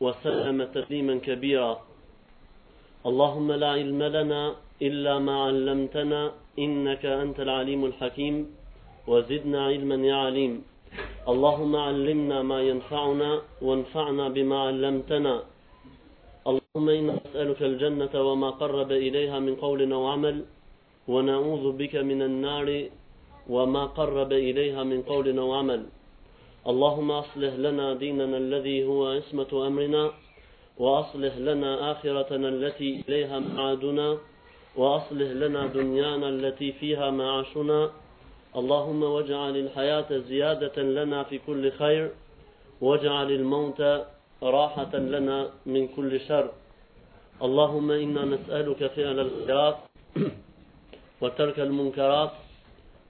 وسلم تسليما كبيرا اللهم لا علم لنا إلا ما علمتنا إنك أنت العليم الحكيم وزدنا علما يا عليم اللهم علمنا ما ينفعنا وانفعنا بما علمتنا اللهم إنا نسألك الجنة وما قرب إليها من قول وعمل ونعوذ بك من النار وما قرب إليها من قول وعمل اللهم أصلح لنا ديننا الذي هو عصمة أمرنا وأصلح لنا آخرتنا التي إليها معادنا وأصلح لنا دنيانا التي فيها معاشنا اللهم واجعل الحياة زيادة لنا في كل خير واجعل الموت راحة لنا من كل شر اللهم إنا نسألك فعل الخيرات وترك المنكرات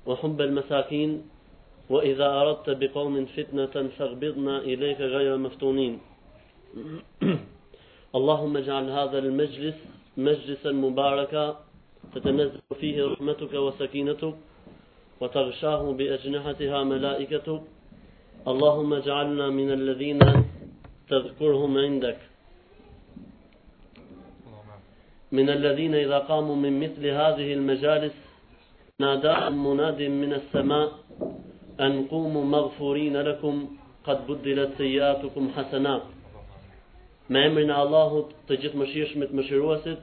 وحب المساكين وإذا أردت بقوم فتنة فاغبضنا إليك غير مفتونين اللهم اجعل هذا المجلس مجلسا مباركا تتنزل فيه رحمتك وسكينتك وتغشاه بأجنحتها ملائكة اللهم اجعلنا من الذين تذكرهم عندك من الذين إذا قاموا من مثل هذه المجالس ناداهم مناد من السماء أن قوموا مغفورين لكم قد بدلت سيئاتكم حسنات ما يمرنا الله تجد مشيش مت مشروسد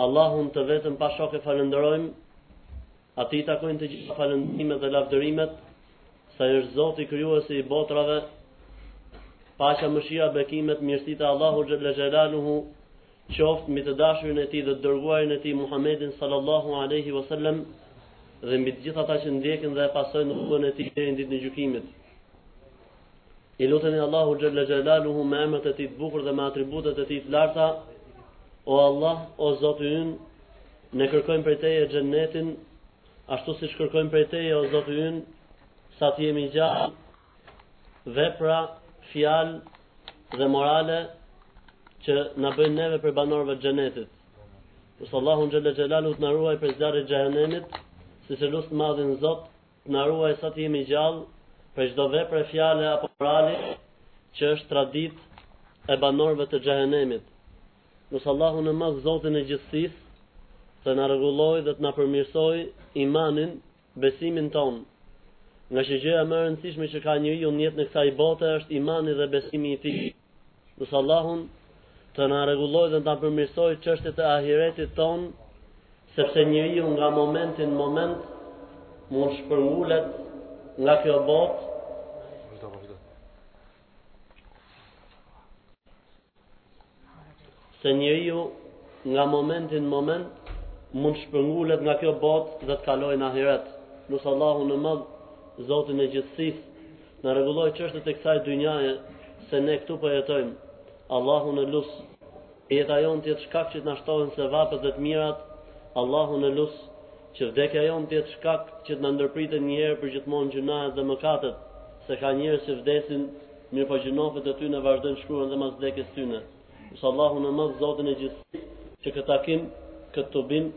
Allahun të vetëm pa shokë falënderojmë. Atij i takojnë të gjitha falënderimet dhe lavdërimet, se Ai është Zoti krijuesi i botrave. Paqja, mëshira, bekimet, mirësitë e Allahut xhalla xhelaluhu qoftë mbi të dashurin e tij dhe të dërguarin e tij Muhammedin sallallahu alaihi wasallam dhe mbi të gjithë ata që ndjekin dhe pasojnë rrugën e tij deri në ditën e gjykimit. I lutemi Allahut xhalla xhalaluhu me emrat e tij të bukur dhe me atributet e tij të larta. O Allah, o Zoti ynë, ne kërkojmë prej teje xhennetin, ashtu siç kërkojmë prej teje o Zoti ynë, sa të jemi gjallë, vepra, fjalë dhe morale që na bëjnë neve prej banorëve të xhenetit. Lus Allahun xhalla xhalalu të na ruaj prej zjarrit të xhehenemit, siç e lus të madhin Zot Të na ruaj sa të jemi gjallë prej çdo vepre, fjale apo morali që është traditë e banorëve të xhehenemit. Lus Allahun e madh Zotin e gjithësisë të na rregullojë dhe të na përmirësojë imanin, besimin tonë. Ngaqë gjëja më e rëndësishme që ka njeriu në jetën e kësaj bote është imani dhe besimi i tij. Lus Allahun të na rregullojë dhe të na përmirësojë çështjet e ahiretit tonë, sepse njeriu nga momenti në moment mund të shpërngulet nga kjo botë. Se njeriu nga momenti në moment mund të shpërngulet nga kjo botë dhe të kalojë në ahiret. Lus Allahun e madh, Zotin e gjithësisë, të na rregullojë çështjet e kësaj dynjaje, se ne këtu po jetojmë. Allahun e lus, që jeta jonë të jetë shkak që të na shtohen sevapet dhe të mirat, Allahun e lus, që vdekja jonë të jetë shkak që të na ndërpriten një herë për gjithmonë gjynahet dhe mëkatet, se ka njerëz që vdesin, mirëpo gjynahet e tyne vazhdojnë të shkruhen dhe mas vdekjes tyne. Lus Allahun e Madh Zotin e Gjithësisë që këtë takim, këtë tubim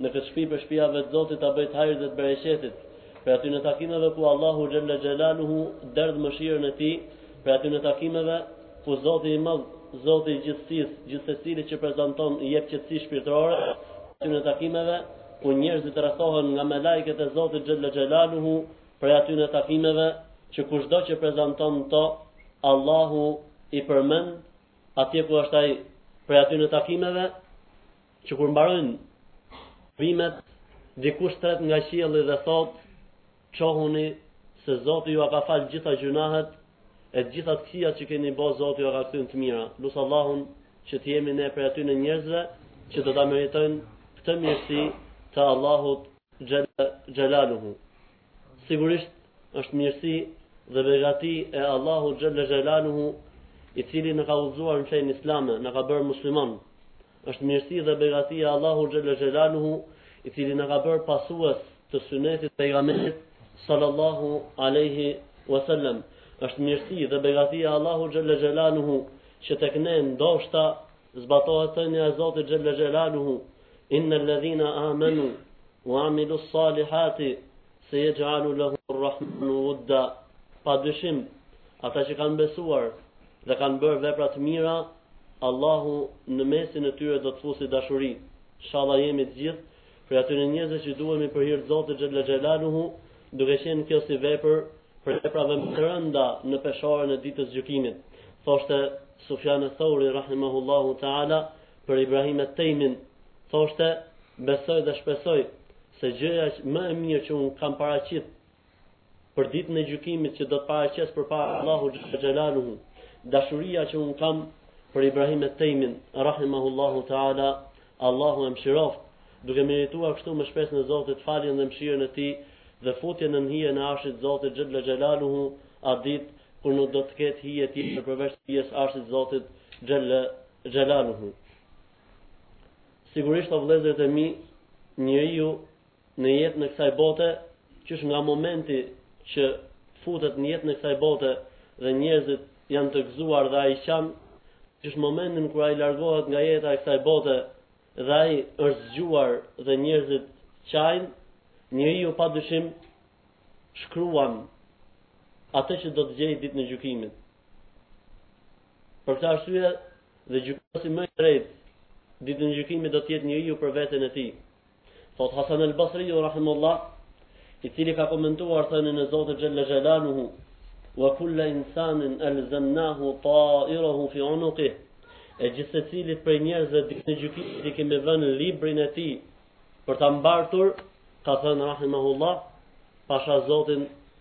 në këtë shpi prej shpijave të Zotit ta bëjë të hajrit dhe të bereqetit, prej atyre takimeve ku Allahu xhalla xhelaluhu derdh mëshirën e Tij, prej atyne takimeve ku Zoti i Madh, Zoti i Gjithësisë, gjithsecilit që prezanton i jep qetësi shpirtërore, prej atyne takimeve ku njerëzit rrethohen nga melajket e Zotit xhalla xhelaluhu Prej atyne takimeve që kushdo që prezanton në to, Allahu i përmend atje ku është ai prej atyne takimeve që kur mbarojnë tubimet dikush thrret nga qielli dhe thot çohuni se Zoti jua ka fal gjitha gjynahet e të gjitha të këqijat që keni bo Zoti jua ka kthy në të mira lus Allahun që të jemi ne prej atyne njerëzve që do ta meritojnë këtë mirësi të Allahut Xhelaluhu. Sigurisht është mirësi dhe begati e Allahu Xhella Xhelaluhu, i cili na ka udhëzuar në fenë islame, na ka bërë musliman. Është mirësi dhe begati e Allahu Xhella Xhelaluhu, i cili na ka bërë pasues të sunetit të pejgamberit sallallahu alaihi wasallam. Është mirësi dhe begati e Allahu xhella xhelaluhu që tek ne ndoshta zbatohet thënia e Zotit xhella xhelaluhu Inna alladhina amanu wa amilu salihati sejexh'alu lehumu rrahmanu udda. Pa dyshim, ata që kanë besuar dhe kanë bërë vepra të mira, Allahu në mesin e tyre do të fusi dashuri. Inshallah jemi të gjithë, prej atyre njerëzve që duhemi për hir të Zotit xhella xhelaluhu, duke qenë kjo si vepër prej veprave më të rënda në peshoren e ditës gjykimit. Thoshte Sufjan ath-Thauri, Rahimahullahu Ta'ala, Për Ibrahim et-Tejmin thoshte, Besoj dhe shpresoj se gjëja më e mirë që unë kam paraqit për ditën e gjykimit që do të paraqes përpara Allahu xhella xhelaluhu, dashuria që unë kam për Ibrahim et-Tejmin, rahimahullahu taala, Allahu e mëshiroftë, duke merituar kështu me shpresën e Zotit faljen dhe mëshirën e tij dhe futjen në hijen e arshit të Zotit xhella xhelaluhu, atë ditë kur nuk do të ketë hije tjetër përveç hijes arshit të Zotit xhella Xhelaluhu. Sigurisht o vëllezërit e mi, njeriu në jetën e kësaj bote, qysh nga momenti që futet në jetën e kësaj bote dhe njerëzit janë të gëzuar dhe ai qan, qysh momentin kur ai largohet nga jeta e kësaj bote dhe ai është i gëzuar dhe njerëzit qajnë, njeriu pa dyshim shkruan atë që do të gjejë ditën e gjykimit. Për këtë arsye dhe gjykatësi më i drejtë ditën e gjykimit do të jetë njeriu për veten e tij. Thotë Hasan al-Basriu rahimahullah, i cili ka komentuar thënien e Zotit xhella xhelaluhu, "Wa kulla insanin alzamnahu ta'irahu fi 'unuqihi" e gjithsecilit prej njerëzve ditën e gjykimit i kemi vënë librin e tij për ta mbartur, ka thënë Rahimahullah, pasha Zotin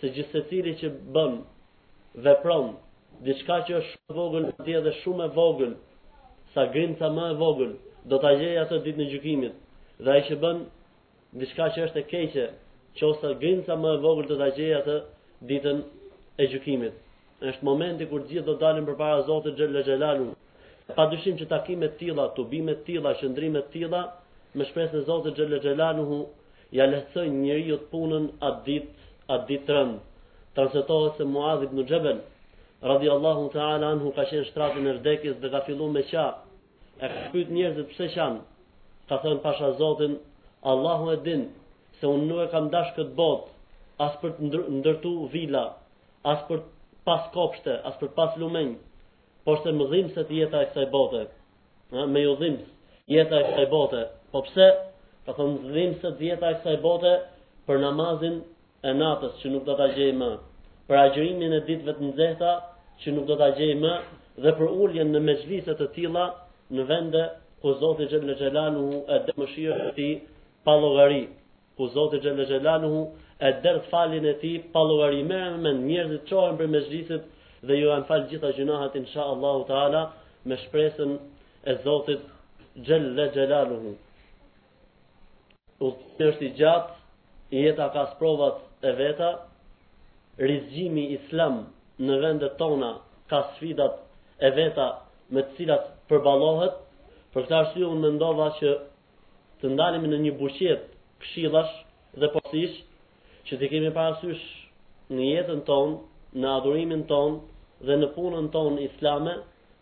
se gjithsecili që bën vepron diçka që është shumë e vogël qoftë edhe shumë e vogël sa grimca më e vogël do ta gjejë atë ditën e gjykimit dhe ai që bën diçka që është e keqe qoftë grimca më e vogël do ta gjejë atë ditën e gjykimit është momenti kur të gjithë do të dalin përpara Zotit xhella xhelaluhu pa dyshim që takime të tilla tubime të tilla qëndrime të tilla me shpresën e Zotit xhella xhelaluhu Ia lehtësojnë njeriut punën atë ditë, atë ditë t'rëndë. Transmetohet se Muadh ibn Xhebel, radijallahu teala anhu, ka qenë shtratin e vdekjes dhe ka fillu me qa. E kanë pyet njerëzit pse qan. Ka thënë pasha Zotin, Allahu e din se unë nuk e kam dashtë këtë botë, as për të ndërtu vila, as për të pas kopshte, as për të pas lumenj, porse më dhimbset jeta e kësaj bote. në, me ju dhimbs jeta e kësaj bote. Po pse? Ka thonë dhimbset jeta e kësaj bote për namazin e natës që nuk do ta gjej më, për agjërimin e ditëve të nxehta që nuk do ta gjej më dhe për uljen në mexhlise të tila në vende ku Zoti xhelle xhelaluhu e derdh mëshirën e tij pa llogari. ku Zoti xhelle xhelaluhu e derdh faljen e tij pa llogari merreni me mend njerëzit çohen prej mexhlisit dhe ju janë fal gjitha gjynahet insha Allahu teala me shpresën e Zotit xhelle xhelaluhu udhëtimi është i gjatë jeta ka sprovat e veta rizgjimi islam në vendet tona ka sfidat e veta me të cilat përballohet për këtë arsye unë mendova që të ndalemi në një buqet këshillash dhe porosish që t'i kemi parasysh në jetën tonë, në adhurimin tonë dhe në punën tonë islame,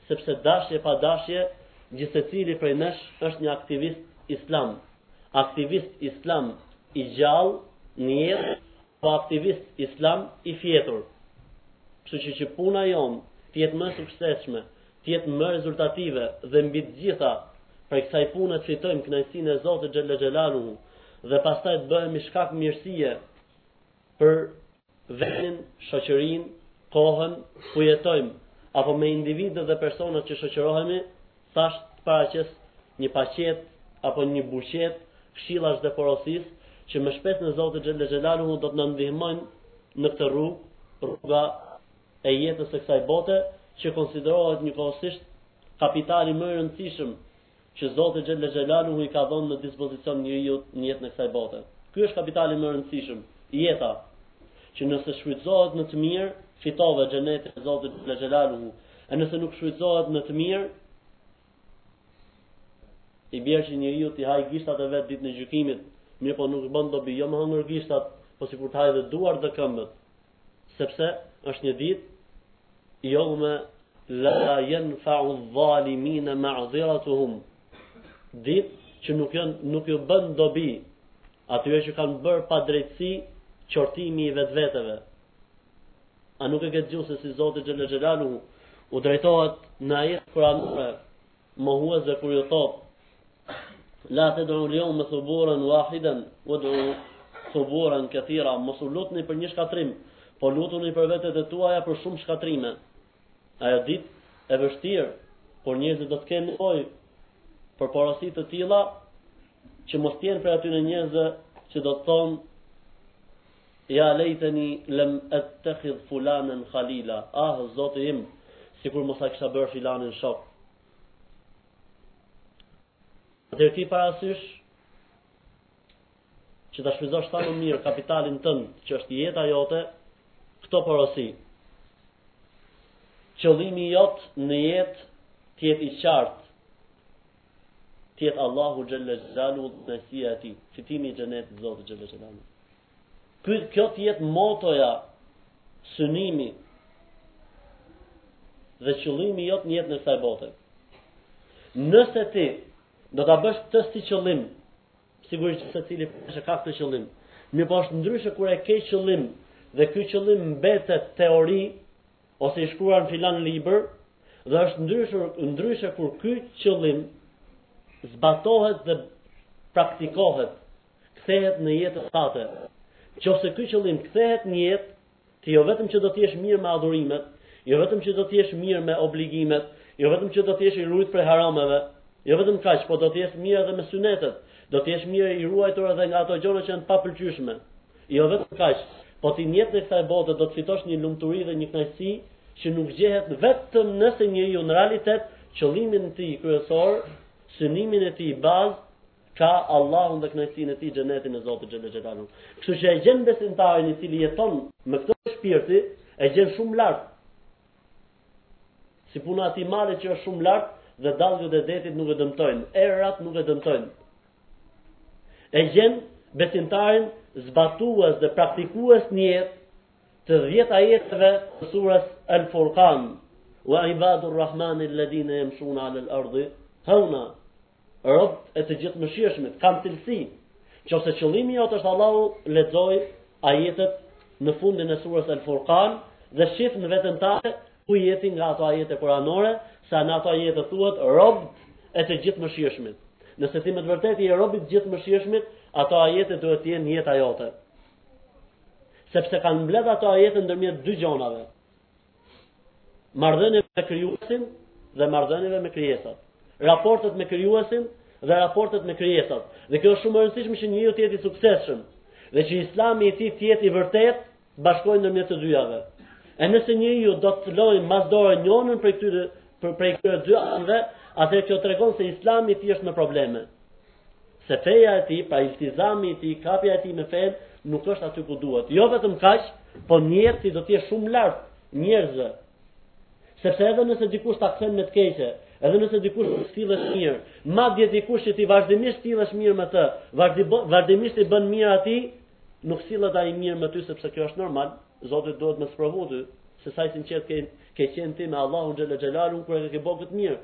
sepse dashje pa dashje, gjithsecili prej nesh është një aktivist islam. Aktivist islam i gjallë në jetë, apo aktivist islam i fjetur. Kështu që që puna jonë të jetë më e suksesshme, të jetë më rezultative dhe mbi të gjitha prej kësaj pune të fitojmë kënaqësinë e Zotit xhella xhelaluhu dhe pastaj të bëhemi shkak mirësie për vendin, shoqërinë, kohën ku jetojmë apo me individët dhe personat që shoqërohemi, thash të paraqes një paqet apo një buqet këshillash dhe porosish që me shpresën e Zotit xhella xhelaluhu do të na ndihmojnë në këtë rrugë, rruga e jetës së kësaj bote, që konsiderohet njëkohësisht kapitali më i rëndësishëm që Zoti xhelle xhelaluhu i ka dhënë në dispozicion njeriut në jetën e kësaj bote. Ky është kapitali më i rëndësishëm, jeta, që nëse shfrytëzohet në të mirë, fitove xhenetin e Zotit xhelle xhelaluhu, e nëse nuk shfrytëzohet në të mirë, i bjen që njeriu t'i hajë gishtat e vet ditën e gjykimit, mirëpo nuk bën dobi jo me hëngër gishtat, po sikur të hajë dhe duart dhe këmbët. Sepse është një ditë yawma la yanfa'u adh-dhalimina ma'dhiratuhum. Ditë që nuk janë nuk ju bën dobi atyre që kanë bërë padrejtësi qortimi i vetveteve. A nuk e ke dëgjuar se si Zoti xhella xhelaluhu u drejtohet në ajetet kuranore mohuesve kur ju thotë La ted'ul jeume thuburen wahiden, ued'u thuburen kethira, mos u lutni për një shkatrim, po lutuni për vetet e tuaja për shumë shkatrime. Ajo ditë e vështirë, por njerëzit do të kenë nevojë për porosi të tilla që mos të jenë prej atyne njerëzve që do të thonë Ja lejteni lem ettekhidh fulanen khalila, ah, Zoti im, sikur mos ta kisha bërë filanin shok. Atëherë ki parasysh që ta shfrytëzosh sa më mirë kapitalin tënd, që është jeta jote, këto porosi. Qëllimi jot në jetë të jetë i qartë. Të jetë Allahu xhalla xhelaluhu, kënaqësia e tij, fitimi i xhenetit të Zotit xhalla xhelaluhu. Ky kjo të jetë motoja, synimi dhe qëllimi jot në jetën e kësaj bote. Nëse ti do ta bësh këtë si qëllim, sigurisht secili e ka këtë qëllim. Mirëpo është ndryshe kur e ke qëllim dhe ky qëllim mbetet teori ose i shkruar në filan libër dhe është ndryshe ndryshe kur ky qëllim zbatohet dhe praktikohet kthehet në jetën tate. Qoftëse ky qëllim kthehet në jetë, ti jo vetëm që do të jesh mirë me adhurimet, jo vetëm që do të jesh mirë me obligimet, jo vetëm që do të jesh i ruajt prej harameve, jo vetëm kaq, por do të jesh mirë edhe me synetet, do të jesh mirë i ruajtur edhe nga ato gjëra që janë papëlqyeshme. Jo vetëm kaq, po ti në jetën e kësaj bote do të fitosh një lumturi dhe një kënaqësi që nuk gjehet vetëm nëse njeriu në realitet qëllimin e tij kryesor, synimin e tij bazë ka Allahun dhe kënaqësinë e tij xhenetin e Zotit xhel xhelaluhu. Kështu që e gjen besimtarin i cili jeton me këtë shpirti, e gjen shumë lart. Si puna e atij male që është shumë lart dhe dallgët e detit nuk e dëmtojnë, erat nuk e dëmtojnë. E gjen besimtarin zbatues dhe praktikues në jetë të 10 ajeteve të surës Al-Furqan, wa ibadur rahmanil ladina yamshuna 'ala al-ardi hauna Robt e të Gjithëmëshirshmit kanë cilësi. Qoftëse qëllimi jot është Allahu, lexoji ajetet në fundin e surës Al-Furqan dhe shif në veten tate ku je ti nga ato ajete kuranore, se në ato ajete thuhet robt e të Gjithëmëshirshmit. Nëse ti me të vërtetë je rob i të Gjithëmëshirshmit, ato ajete duhet të jenë jeta jote. Sepse kanë mbledh ato ajete ndërmjet dy gjonave. Marrëdhënieve me krijuesin dhe marrëdhënieve me krijesat. Raportet me krijuesin dhe raportet me krijesat. Dhe kjo është shumë e rëndësishme që një njeri të jetë i suksesshëm dhe që Islami i tij të jetë i vërtetë, bashkojë ndërmjet të dyjave. E nëse njeriu do të lëjë mbas dore njërin prej këtyre, prej këtyre dy anëve, atëherë kjo tregon se Islami i tij është me probleme. Se feja e tij, pra iltizami i tij, kapja e tij me fenë, nuk është aty ku duhet. Jo vetëm kaq, po njëherë ti do të jesh shumë lart njerëzve. Sepse edhe nëse dikush ta kthen me të keqe, edhe nëse dikush që sillesh mirë, madje dikush që ti vazhdimisht sillesh mirë me të, vazhdimisht i bën mirë atij, nuk sillet ai mirë me ty sepse kjo është normal. Zoti duhet me t'sprovu ty, se sa i sinqert ke ke qenë ti me Allahun xhel xhelalu kur e ke bo këtë mirë.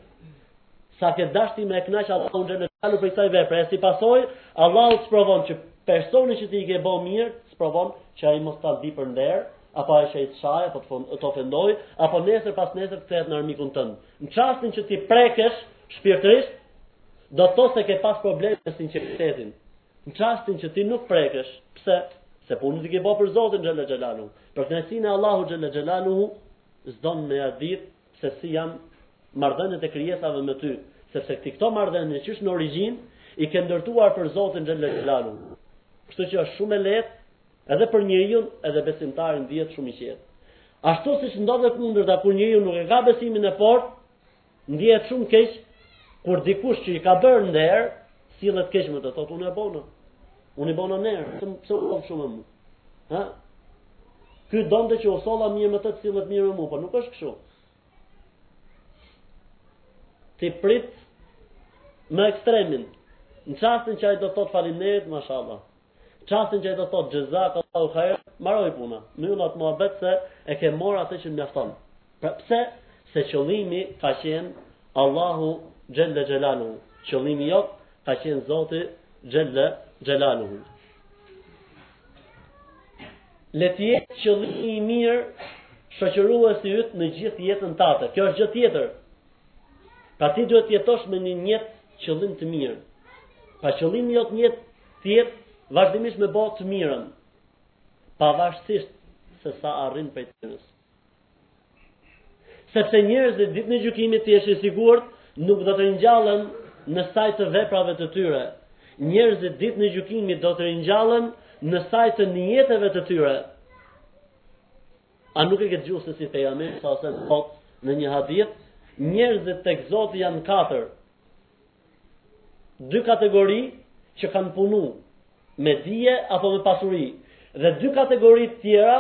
Sa ke dasht ti me e knaqë Allahun xhel xhelalu prej kësaj vepre. E si pasojë, Allahu t'sprovon që personi që ti i ke bo mirë, t'sprovon që ai mos ta dijë për nder, apo ai që të shajë, apo të ofendojë, apo nesër pasnesër të kthehet në armikun tënd. Në çastin që ti prekesh shpirtërisht, do të thotë se ke pas probleme me sinqeritetin. Në çastin që ti nuk prekesh, pse? Se punët i ke bo për Zotin xhel xhelalu. Për kënaqësinë e Allahut xhel xhelalu, s'don me ia dit se si janë marrëdhëniet e krijesave me ty, sepse ti këto marrëdhënie që është në origjinë i ke ndërtuar për Zotin xhel xhelalu. Kështu që është shumë e lehtë edhe për njeriun, edhe besimtari ndihet shumë i qetë. Ashtu siç ndodh e kundërta kur njeriu nuk e ka besimin e fortë, ndihet shumë keq kur dikush që i ka bërë nder, sillet keq me të, thotë unë e bona. Unë i bona nder, pse u kom shumë më. Ha? Ky donte që u solla mirë me të, të sillet mirë me mua, po nuk është kështu. Ti prit më ekstremin. Në çastin që ai të thotë faleminderit, mashallah. Çastin që ai të thotë xhezak Allahu khair, mbaroi puna. Në ylla të mohabet se e ke marr atë që mjafton. Pra pse? Se qëllimi ka qenë Allahu xhelle xhelalu. Qëllimi jot ka qenë Zoti xhelle xhelalu. Le të jetë qëllimi i mirë shoqëruesi yt në gjithë jetën tate. Kjo është gjë tjetër. Pra ti duhet të jetosh me një nijet qëllim të mirë. Pra qëllimi jot, nijeti të jetë vazhdimisht me bo të mirën. Pavarësisht se sa arrin prej të mirës. Sepse njerëzit ditën e gjykimit, të jesh i sigurt, nuk do të ringjallen në saje të veprave të tyre. Njerëzit ditën e gjykimit do të ringjallen në saje të nijeteve të tyre. A nuk e ke dëgju se si Pejgamberi salallahu alejhi ve selem thotë në një hadith, njerëzit tek Zoti janë katër. dy kategori që kanë punu me dije apo me pasuri, dhe dy kategori të tjera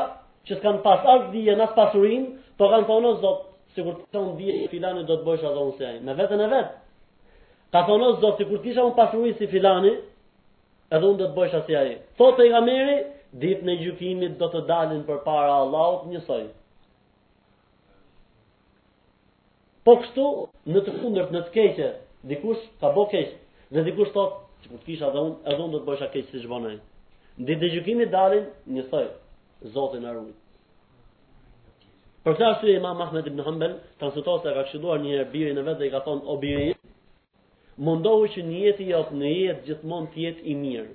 që s'kanë pas as dije, as pasuri, po kanë thonë, o Zot, sikur të kisha unë dije si filani do të bëjsha unë si ai, me veten e vet. Ka thonë, o Zot, sikur t'kisha unë pasuri si filani, edhe unë do të bëjsha si ai. Thotë pejgamberi, ditën e gjykimit do të dalin përpara Allahut njësoj. Po kështu, në të kundërt, në të keqe, dikush ka bo keq, dhe dikush thot, sikur të kisha dhe unë, edhe unë do të bëjsha keq siç bon ai. Ditën e gjykimit dalin njësoj, Zoti na rujt. Për këtë arsye imam Ahmed ibn Hanbel, transmetohet se ka këshilluar një herë birin e vet dhe i ka thonë, o biri im, mundohu që nijeti jot në jetë gjithmonë të jetë i mirë,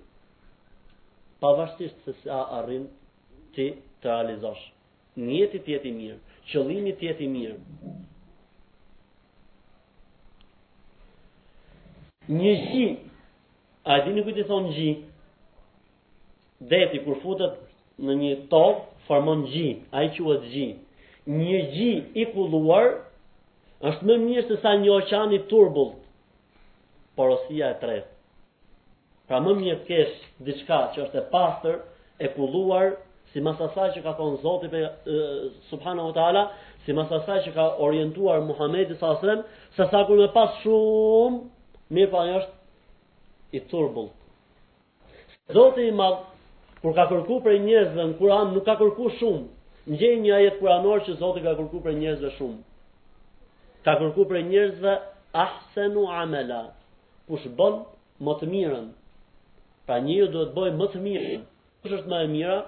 pavarësisht se sa arrin ti të realizosh. Nijeti të jetë i mirë, qëllimi të jetë i mirë. Një gji, a e dini kujt i thonë gji? Deti kur futet në një tokë formon gji, ai quhet gji. Një gji i kulluar është më mirë se sa një oqean i turbullt. porosia e tretë. Pra më mirë të kesh diçka që është e pastër, e kulluar, si mas asaj që ka thonë Zoti subhanahu wa taala, si mas asaj që ka orientuar Muhamedi sallallahu alajhi wasallam, se sa kur me pas shumë, mirëpo është i turbullt. Zoti i Madh kur ka kërku prej njerëzve në Kur'an nuk ka kërku shumë. Më gjej një ajet kuranor që Zoti ka kërku prej njerëzve shumë. Ka kërku prej njerëzve ahsenu amela. Kush bën më të mirën? Pra njeriu duhet të bëjë më të mirën. Kush është më e mira?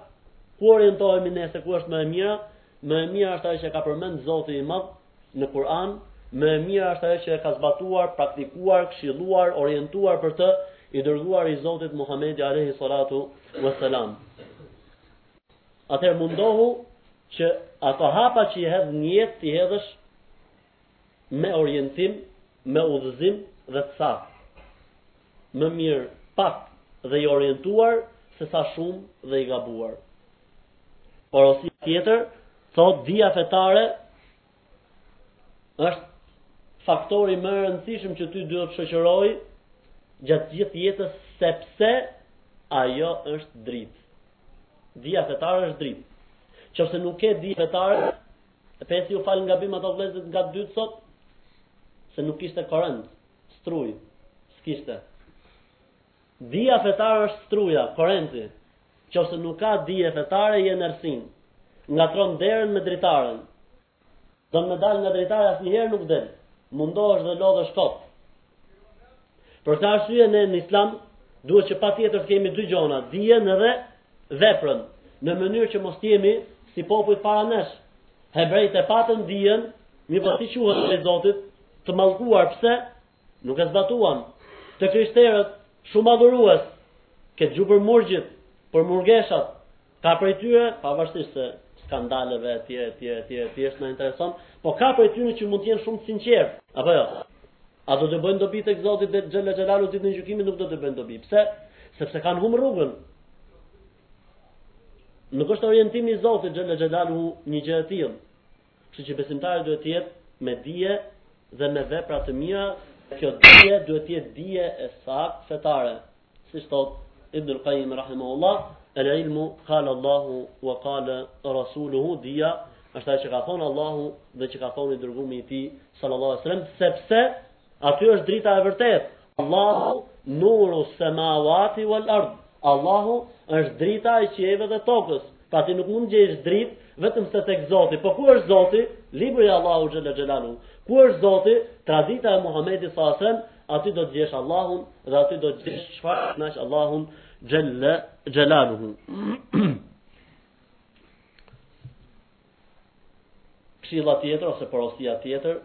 Ku orientohemi ne se ku është më e mira? Më e mira është ajo që ka përmend Zoti i Madh në Kur'an, më e mira është ajo që e ka zbatuar, praktikuar, këshilluar, orientuar për të i dërguari i Zotit Muhamedi alayhi salatu wassalam. Atëherë mundohu që ato hapa që i hedh në jetë t'i hedhësh me orientim me udhëzim dhe të saktë, më mirë pak dhe i orientuar se sa shumë dhe i gabuar. Porosi tjetër, thotë dija fetare është faktori më i rëndësishëm që ty duhet të shoqërojë gjatë gjithë jetës sepse ajo është dritë. Dija fetare është dritë. Qofse nuk ke dije fetare, E pe si u falën gabim ato vllezërit ngaqë dy të sot, se nuk kishte korent, strujë s'kishte. Dija fetare është struja, korenti, qofse nuk ka dije fetare, je në errësinë, ngatrron derën me dritarën, don me dalë nga dritarja, asnjëherë nuk del, mundohesh dhe lodhesh kot, Për këtë arsye ne në Islam duhet që patjetër të kemi dy gjona, dijen dhe veprën, në mënyrë që mos të jemi si popujt para nesh. Hebrejt e patën dijen, mirëpo si quhen prej Zotit, të mallkuar pse nuk e zbatuan. Të krishterët shumë adhurues, ke dëgju për murgjit, për murgeshat, Ka prej tyre, pavarësisht se skandaleve etj etj etj etj nuk na intereson, po ka prej tyre që mund të jenë shumë sinqertë. Apo jo? A do t'ju bëjnë dobi tek Zoti Xhelle Xhelaluhu ditën e gjykimit nuk do t'ju bëjnë dobi. Pse? Sepse kanë humb rrugën. Nuk është orientimi i Zotit Xhelle Xhelaluhu një gjë e tillë. Kështu që besimtari duhet të jetë me dije dhe me vepra të mira, kjo dije duhet të jetë dije e saktë fetare. Siç thot Ibn al-Qayyim rahimahullah, "El-ilmu qala Allahu wa qala rasuluhu", dija është ajo që ka thonë Allahu dhe që ka thonë i dërgumi i tij sallallahu alaihi wasallam sepse Aty është drita e vërtet. Allahu nuru semawati wal ard. Allahu është drita e qiejve dhe tokës. Pra ti nuk mund gjesh drit vetëm se tek Zoti. Po ku është Zoti? Libri i Allahut xhelle xhelaluhu. Ku është Zoti? Tradita e Muhamedit sallallahu alaihi wasallam, aty do të gjesh Allahun dhe aty do të gjesh çfarë kënaq Allahun xhelle xhelaluhu. Këshilla tjetër ose porosia tjetër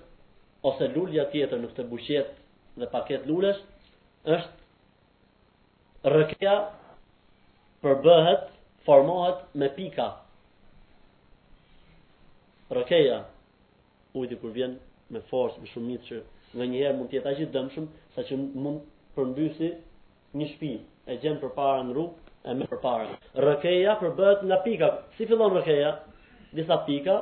ose lulja tjetër në këtë buqet dhe paket lulesh është rrëkeja përbëhet, formohet me pika. Rrëkeja, ujti kur vjen me forcë, me shumicë që nganjëherë mund të jetë aq i dëmshëm, saqë mund përmbysi Një shpi, e gjen përpara në rrugë, e merr përpara. Rrëkeja përbëhet nga pika. Si fillon rrëkeja? Disa pika,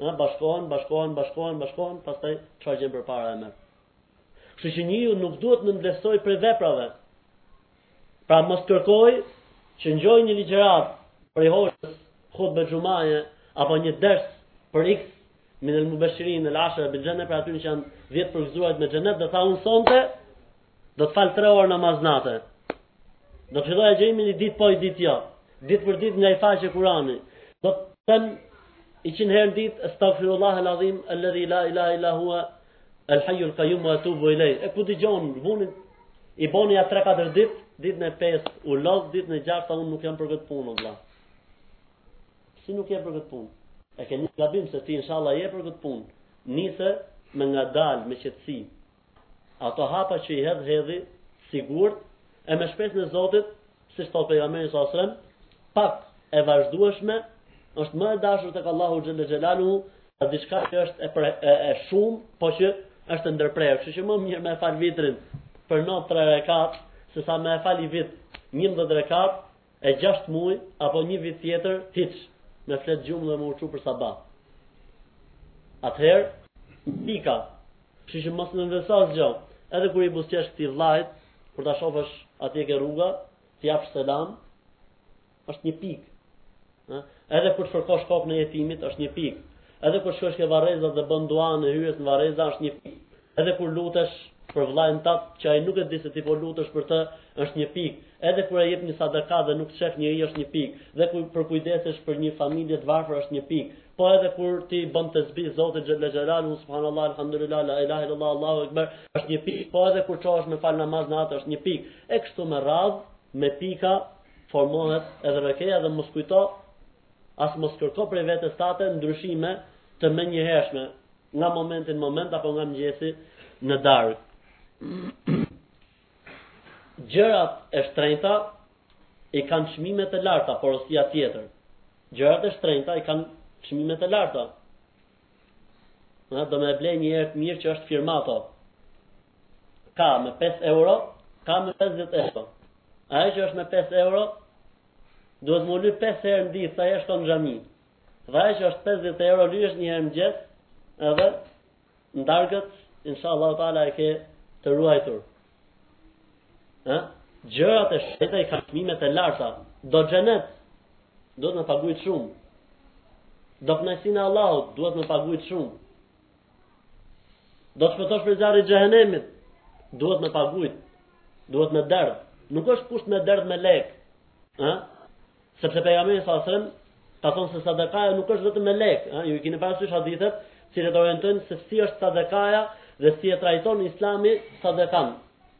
ë bashkohen, bashkohen, bashkohen, bashkohen, pastaj çfarë gjen përpara e merr. Kështu që njeriu nuk duhet të nxitojë prej veprave. Pra mos të kërkojë që ngjoj një ligjërat prej hoxhës, hutbe xhumaje apo një ders për X min el mubashirin el ashra bil janna prej atyre që janë 10 të përgëzuar me xhenet dhe tha un sonte do të fal tre orë namaz nate. Do të filloj agjërimin një ditë po një ditë jo. Ditë për ditë nga një faqe kurani. Do të them njëqind herë në ditë, estagfirullah el adhim, elledhi la ilahe illa hua, el hajjul kajjumu ve etubu ilejh. E ku di gjë unë, o njit, i boni ja 3-4 ditë, ditën e 5 u lodh, ditën e 6 tha unë nuk jam për këtë punë, vlla. Si nuk je për këtë punë? E ke një gabim se ti, inshallah, je për këtë punë. Nise me ngadalë, me qetësi, Ato hapa që i hedh hedhi sigurt e me shpresë në Zotit, siç thotë pejgamberi sa selam, pak e vazhdueshme është më e dashur tek Allahu xhelle xhelaluhu, a diçka që është e, pre, e, e shumë, po që është e ndërprerë. Kështu që më mirë me e fal vitrin për natë 3 rekat, se sa me e fal i vit 11 rekat, E gjashtë muaj apo një vit tjetër hiç, me flet gjumë dhe me u çu për saba. Atëherë, pika. Kështu që mos nënvlerëso asgjë. Edhe kur i buzëqesh këtij vllait, kur ta shofësh atje ke rruga, t'i japsh selam, është një pikë. Ë? Edhe kur të fërkosh kokën e jetimit, është një pikë. Edhe kur shkosh ke varrezat dhe bën duan e hyrjes në varreza, është një pikë. Edhe kur lutesh për vëllain tat që ai nuk e di se ti po lutesh për të, është një pikë. Edhe kur e jep një sadaka dhe nuk shef njëri është një pikë. Dhe kur përkujdesesh për një familje të varfër është një pikë. Po edhe kur ti bën tesbih Zotit Xhelle Xhelalu subhanallahu alhamdulillah la ilaha illallah Allahu ekber është një pikë. Po edhe kur çohesh me fal namaz natë është një pikë. E kështu me radh me pika formohet edhe rekeja dhe mos kujto as mos kërko prej vetes tate ndryshime të menjëhershme Nga momenti në moment apo nga mëngjesi në darkë. Gjërat e shtrenjta i kanë çmimet të larta porosia tjetër. Gjërat e shtrenjta i kanë çmimet të larta. Do me ble një erë të mirë që është firmato. Ka me 5 euro, ka me 50 euro. Ajo që është me 5 euro, duhet m'u ly 5 herë në ditë sa herë shkon në xhami. Dhe ajo që është 50 euro lyhesh një herë mëngjes, edhe në darkët inshallah taala e ke të ruajtur. Ë? Gjërat e shtrenjta i kanë çmimet e larta. Do xhenet. Duhet me pagujt shumë. Do kënaqësinë e Allahut, duhet me pagujt shumë. Do të shpëtosh prej zjarrit xhehenemit. Duhet me pagujt. Duhet me derdh. Nuk është kusht me derdh me lek. Ë? Sepse pejgamberi sallallahu alajhi wasallam ka thonë se sadakaja nuk është vetëm me lek, ëh, ju i keni parasysh hadithet, cilat orientojnë se si është sadakaja dhe si e trajton Islami sadakan.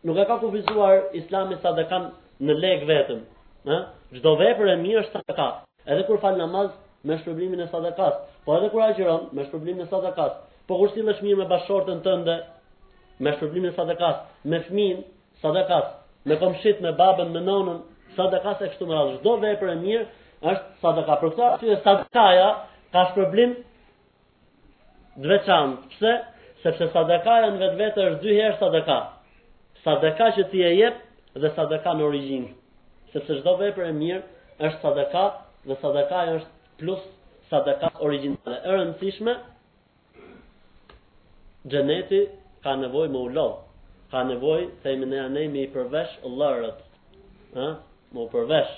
Nuk e ka kufizuar Islami sadakan në lek vetëm, ëh. Çdo vepër e mirë është sadaka. Edhe kur fal namaz merr shpërblimin e sadakas, po edhe kur agjëron merr shpërblimin e sadakas, po kur sillesh mirë me bashkëshorten tënde merr shpërblimin e sadakas, me fëmin, sadakas me komshitë, me babën, me nonën, sadakas e kështu me radhë. Çdo vepër e mirë është sadaka. Për këtë arsye sadakaja ka shpërblim të veçantë. Pse? Sepse sadakaja në vetvete është dy herë sadaka. Sadaka që ti e jep dhe sadaka në origjinë. Sepse çdo vepër e mirë është sadaka dhe sadakaja është plus sadaka origjinale. E rëndësishme Xheneti ka nevojë me u lodh. Ka nevojë themi ne ne me i përvesh lërët. Ë, me u përvesh.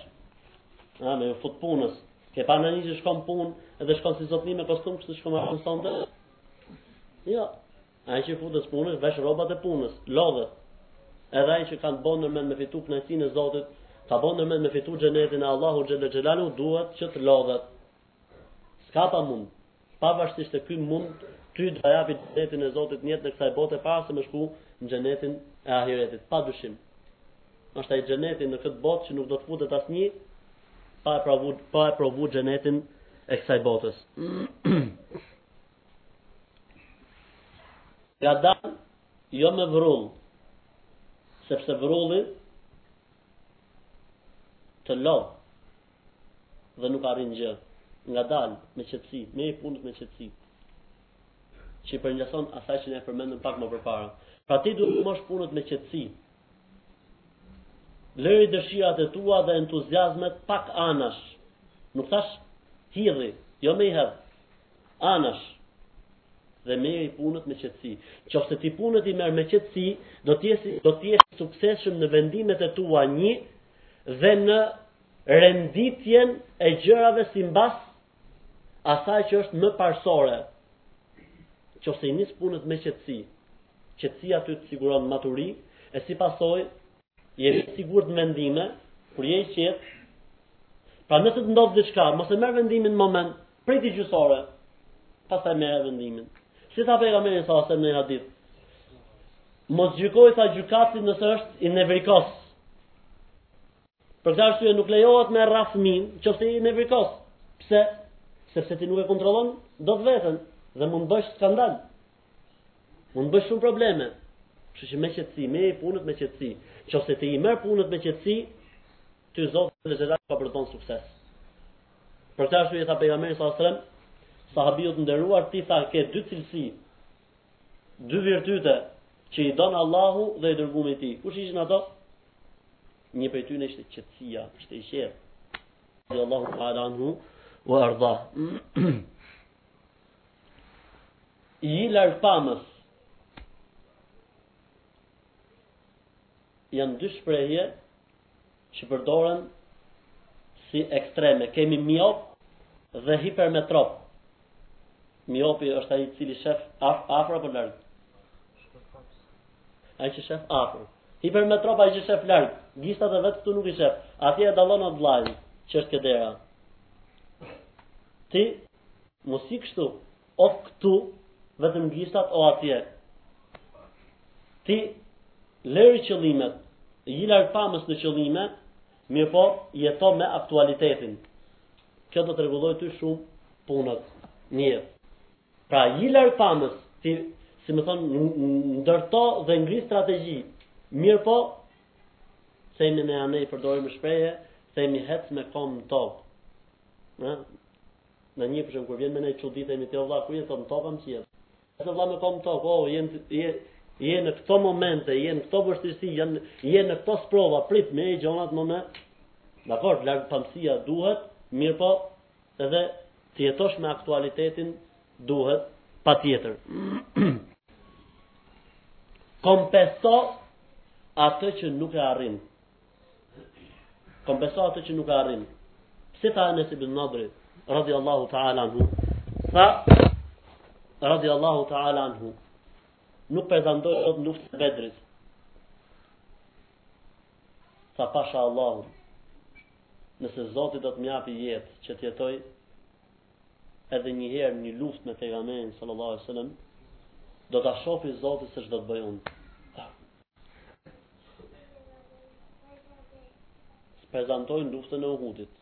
Ë, me u fut punës. Ke pa ndonjë që shkon n'punë edhe shkon si zotni me kostum kështu shkon marrë sonte? Jo. Ai që futet punës vesh rrobat e punës, lodhet. Edhe ai që ka bën në mend me fitu kënaqësinë e Zotit, ka bën në mend me fitu xhenetin e Allahut xhele xhelaluhu duhet që të lodhet. S'ka pa mund. Pavarësisht se ky mund ty do ta japi xhenetin e Zotit në jetën e kësaj bote para se me shku në xhenetin e ahiretit, pa dyshim. Është ai xheneti në këtë botë që nuk do të futet asnjë pa e provu xhenetin e kësaj botës. Ngadal jo me vrull, sepse vrulli të lodh. dhe nuk arrin gjë. Ngadal me qetësi, merri punët me qetësi. Që i përngjason asaj që ne përmendëm pak më përpara. Pra ti duhet t'i marrsh punët me qetësi. Lëri dëshirat e tua dhe entuziazmet pak anash. Nuk thash hidhi, jo me i hedh. Anash dhe merri punët me qetësi. Qofse ti punët i merr me qetësi, do të jesh do të jesh i suksesshëm në vendimet e tua një dhe në renditjen e gjërave simbas asaj që është më parsore, qofse i nis punët me qetësi, qetësia ty të siguron maturi, e si pasoj, je i sigurt në vendime, kur je i qetë, pra nëse të ndodh diçka, mos e merr vendimin në moment, prit një gjysore, pastaj merre vendimin. Si tha pejgamberi salallahu alejhi ve selem në një hadith, mos gjykoj tha gjykatësi nëse është i nevrikos, Për këtë arsye nuk lejohet me rra fëmin, qofse je nevrikos. Pse? Sepse ti nuk e kontrollon dot veten dhe mund bësh skandal. Mund bësh shumë probleme. Kështu që me qetësi, merri punët me qetësi. Qofse ti i merr punët me qetësi, ty Zoti në xhelat ka për të dhënë sukses. Për këtë arsye i tha pejgamberi sallallahu alajhi wasallam, sahabiut të nderuar ti tha ke dy cilësi. dy virtyte që i don Allahu dhe i dërgumi i tij. Kush ishin ato? Një prej tyre ishte qetësia, ishte i qetë. Radi Allahu ta'ala anhu wa arda. I largpamës. Jan dy shprehje që përdoren si ekstreme. Kemi miop dhe hipermetrop. Miopi është ai i cili shef af, afër apo larg? Ai që shef afër. Hipermetrop ai që shef larg. Gishtat e vet këtu nuk i shef. Atje e dallon atë vllajin që është ke dera. Ti mos ji kështu. Of këtu vetëm gishtat o atje. Ti lëri qëllimet, ji largpamës në qëllime, mirëpo jeto me aktualitetin. Kjo do të rregulloj ty shumë punët në jetë. Pra ji largpamës, ti si më thon ndërto dhe ngri strategji. Mirëpo themi ne i përdorim shprehje, themi hec me kom në tokë. Na një përshëndetje kur vjen me naj çun themi ti o vlla ku je thot në tokë kam qef. Ec o vlla me kom në tokë o je je je në këto momente, je në këto vështirësi, je je në këto sprova, prit me e gjonat më me. Dakor, largpamësia duhet, mirëpo edhe të jetosh me aktualitetin duhet patjetër. Kompenso atë që nuk e arrin. Kompenso atë që nuk e arrin. Pse tha Enes ibn Nadri, radhiyallahu ta'ala anhu? Tha radhiyallahu ta'ala anhu. Nuk prezantoi sot luftën e Bedrit. Tha pasha Allahu. Nëse Zoti do të më japë jetë që të jetoj edhe një herë një luftë me pejgamberin sallallahu alaihi wasallam, do ta shofi Zoti se ç'do të bëj unë. Prezantoi në luftën e Uhudit.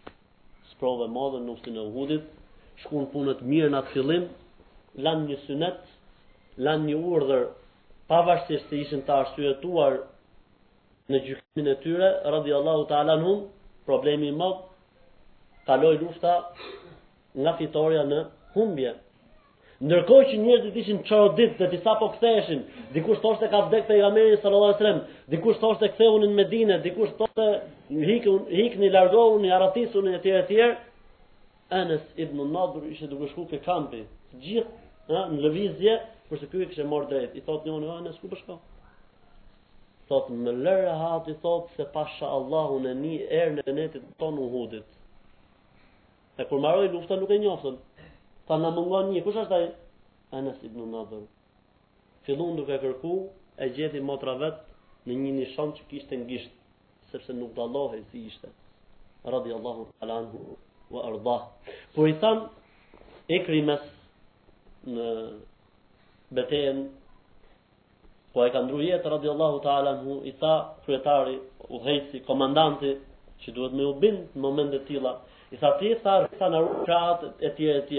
Sprovë e madhe në luftën e Uhudit, shkuan punët mirë në atë fillim, lanë një synet, lanë një urdhër pavarësisht se ishin të arsyetuar në gjykimin e tyre, radiallahu ta'ala anhum, problem i madh, kaloi lufta nga fitorja në humbje. Ndërkohë që njerëzit ishin çorodit dhe disa po ktheheshin, dikush thoshte ka vdek pejgamberi sallallahu alajhi wasallam, dikush thoshte kthehuni në Medinë, dikush thoshte ikni ikni largohuni, arratisuni etj etj. Enes ibn Nadr ishte duke shkuar ke kampi, të gjithë, ha, në lëvizje, kurse ky kishte marrë drejt. I thotë njëri, "Ha, Enes, ku po shkon?" Thotë, "Më lë rehat", i thotë, "se pasha Allahun e ni erën e xhenetit tanë Uhudit." E kur maroi lufta nuk e njoftën. Tha na mungon një, kush është ai? Anas ibn Nadhr. Fillun duke kërku, e gjeti motra vet në një nishon që kishte në gisht, sepse nuk dallohej si ishte. Radiallahu ta'ala anhu wa ardah. Po i than Ikrimes në betejën Po ai ka ndru jetë radiallahu ta'ala anhu, i tha kryetari, udhëheqësi, komandanti që duhet me u bind në momente të tilla. I tha ti tha rri tha në rrugë etj etj.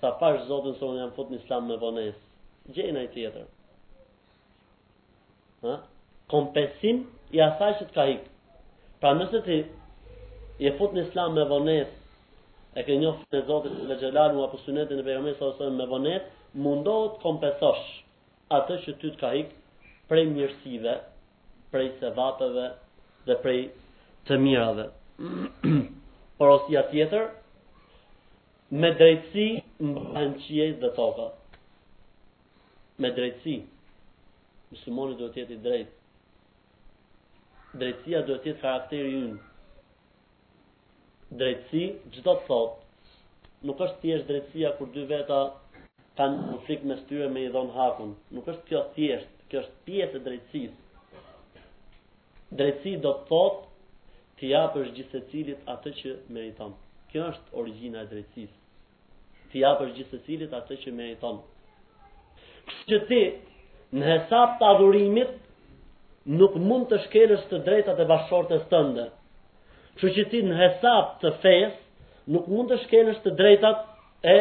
Tha pash Zotin se unë jam fut në Islam me vonesë. Gjej naj tjetër. Ë? Kompensim i asaj që të ka ik. Pra nëse ti je fut në islam me vonesë, e ke njohë fenë e Zotit xhel-le xhelaluhu apo sunetin e pejgamberit sallallahu alajhi wasallam me vonesë, mundohu të kompensosh atë që ty të ka ik prej mirësive, prej sevapeve dhe prej të mirave. Porosia tjetër me drejtësi mbahen qiejt dhe toka. me drejtësi. Muslimoni duhet të jetë i drejtë. Drejtësia duhet të jetë karakteri ynë. Drejtësi ç'do të thotë nuk është thjesht drejtësia kur dy veta kanë konflikt mes tyre me i dhon hakun. Nuk është kjo thjesht, kjo është pjesë e drejtësisë. Drejtësi do të thotë të t'i japësh gjithsecilit atë që meriton. Kjo është origjina e drejtësisë. T'i japësh gjithsecilit atë që meriton. Kështu që ti, në hesap të adhurimit, nuk mund të shkelësh të drejtat e bashkëshortes tënde. Kështu që ti në hesap të fesë nuk mund të shkelësh të drejtat e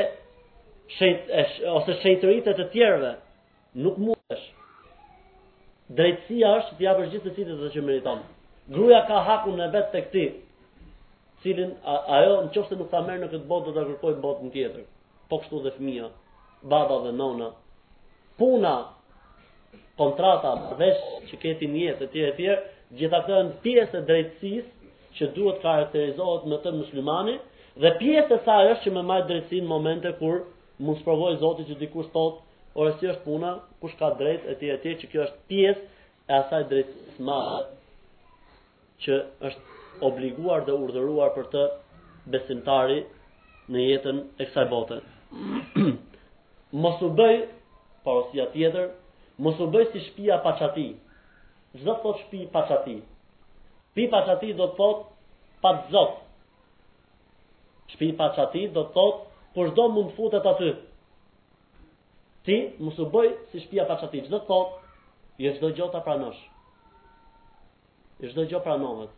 shejt e sh, ose shejtëritë e të tjerëve. Nuk mundesh. Drejtësia është që t'i japësh gjithsecilit atë që meriton. Gruaja ka hakun e vet tek ti, të cilin ajo nëse nuk ta merr në këtë botë do ta kërkojë botën tjetër. Po kështu dhe fëmija, baba dhe nona. Puna, kontrata, besa që ke ti në jetë etj etj, gjitha këto janë pjesë e drejtësisë që duhet karakterizohet me të muslimani dhe pjesë e saj është që me majt drejtësi në momente kur mund të sprovojë Zoti që dikush thotë Ore si është puna, kush ka drejt etj etj që kjo është pjesë e asaj drejtësisë së madhe që është obliguar dhe urdhëruar për të besimtari në jetën e kësaj bote. mos u bëj porosia tjetër, mos u bëj si shtëpia pa çati. Ç'do thot shtëpi pa çati. Shtëpi pa çati do të thot pa zot. Shtëpi pa çati do të thot kushdo mund të futet aty. Ti mos u bëj si shtëpia pa çati, ç'do të thotë, jo çdo gjë ta pranosh. Jo çdo gjë pranohet.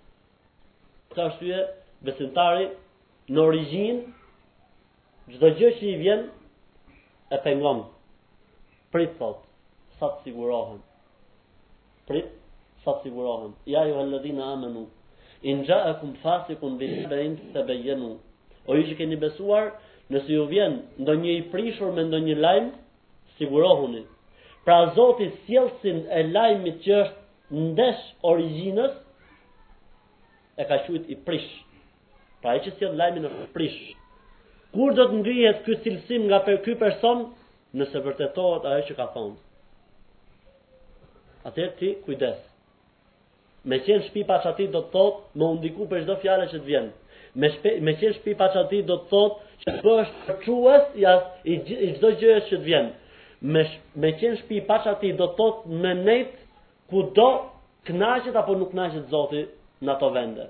Për këtë arsye, besimtari në origjinë çdo gjë që i vjen e pengon. Prit thot, sa të sigurohem. Prit, sa të sigurohem. Ja ejuhel-ledhine amenu, in xhaekum fasikun binebein fetebejenu. O ju që keni besuar, nëse ju vjen ndonjë i prishur me ndonjë lajm, sigurohuni. Pra Zoti sjellësin e lajmit që është ndesh origjinës, e ka qujt i prish. Pra ai që sjell lajmin është i prishur. Kur do të ngrihet ky cilësim nga ky person, nëse vërtetohet ajo që ka thonë. Atëherë ti kujdes. Me qenë shpi pa çati do të thotë, me u ndiku për çdo fjalë që të vjen. Me shpi, me qenë shpi pa çati do të thotë që të bësh përçues i çdo gjë që të vjen. Me me qenë shpi pa çati do të thotë me nejt ku do, kënaqet apo nuk kënaqet Zoti në ato vende.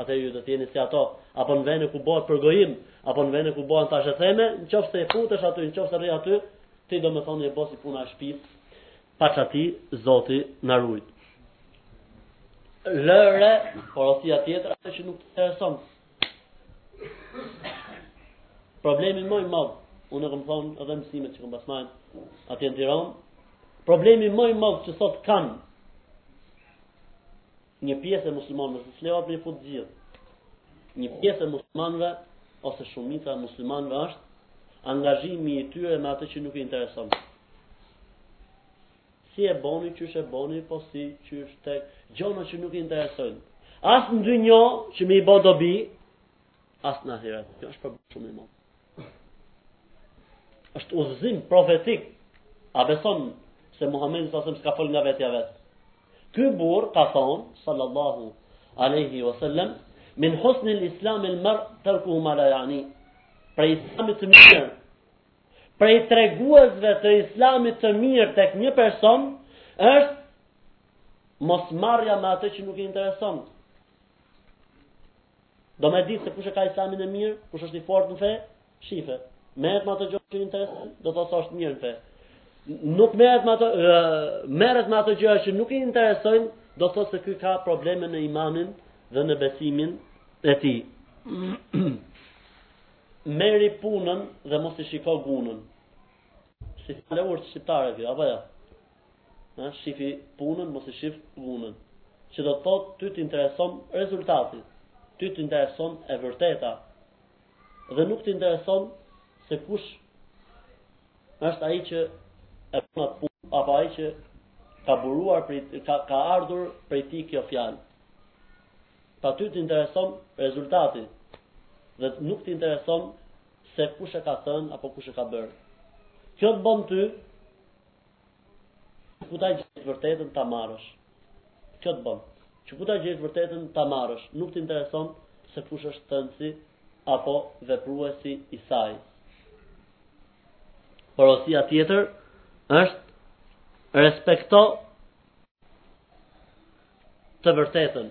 Atë ju do të jeni si ato, apo në vene ku bëhet përgojim, apo në vene ku bëhen thashetheme, në qofë se futesh aty, në qofë se rri aty, ti do me thonë e bo si puna e shpis, pa çati, Zoti na rujt. Lëre, porosia tjetër, atë që nuk të intereson. Problemi ma i madh, unë e kam thonë edhe mësimet që kam pas majt, aty në Tironë, problemi ma i madh që sot kanë, Një pjesë e muslimanëve, se s'lejohet me i fut gjithë. Një pjesë e muslimanëve, ose shumica e muslimanëve është, angazhimi i tyre me atë që nuk i intereson. Si e boni, qysh e boni, po si, qysh tek, gjona që nuk i interesojnë. As në dynjo që me i bo dobi, as në ahiret. Kjo është problem shumë i madh. është udhëzim profetik. A beson se Muhamedi a.s. s'ka fol nga vetja vet. Ky burrë ka thon sallallahu alaihi wasallam min husni islam al-mar tarkuhu ma la yani. Prej islamit të mirë. Prej treguesve të islamit të mirë tek një person është mosmarrja me atë që nuk i intereson. Do me ditë se kush e ka islamin e mirë, kush është i fort në fe, shife. Merret me atë gjë që i intereson, do të thotë është mirë në fe. Nuk merret me atë, merret me ato gjëra që nuk i interesojnë, do të thotë se ky ka probleme në imanin dhe në besimin e tij. Merri punën dhe mos i shiko gunën. Si ta lexojnë shqiptarët kjo, apo jo? Jo? Na shifi punën, mos i shif gunën. Që do të thotë ty të intereson rezultati, ty të intereson e vërteta. Dhe nuk të intereson se kush është ai që e bën atë punë apo ai që ka buruar për ka ka ardhur prej tij kjo fjalë. Pra ty të intereson rezultati dhe nuk të intereson se kush e ka thënë apo kush e ka bërë. Kjo të bën ty Që ku ta gjesh vërtetën ta marrësh. Kjo të bën. Që ku ta gjesh vërtetën ta marrësh. Nuk të intereson se kush është thënësi apo vepruesi i saj. Porosia tjetër është respekto të vërtetën.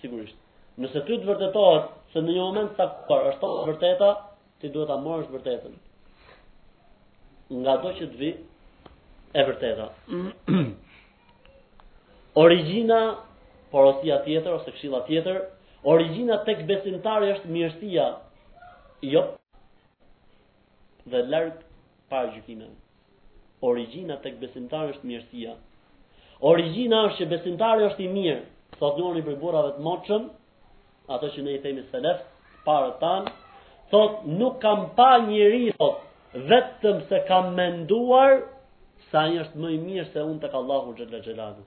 Sigurisht. Nëse ty të vërtetohet se në një moment s'a ku është e vërteta, ti duhet ta marrësh vërtetën. Nga do që të vijë e vërteta. Origjina, porosia tjetër ose këshilla tjetër, origjina tek besimtari është mirësia. Jo. Dhe larg paragjykimeve. Origjina tek besimtari është mirësia. Origjina është që besimtari është i mirë. Thotë njoni prej burrave të moçëm, ato që ne i themi selef, të parët tanë, thot nuk kam pa njeri thot, vetëm se kam menduar se ai është më i mirë se unë tek Allahu xhalla xhelalu.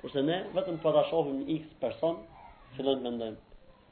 Kurse ne vetëm po ta shohim X person, fillojmë mendojmë.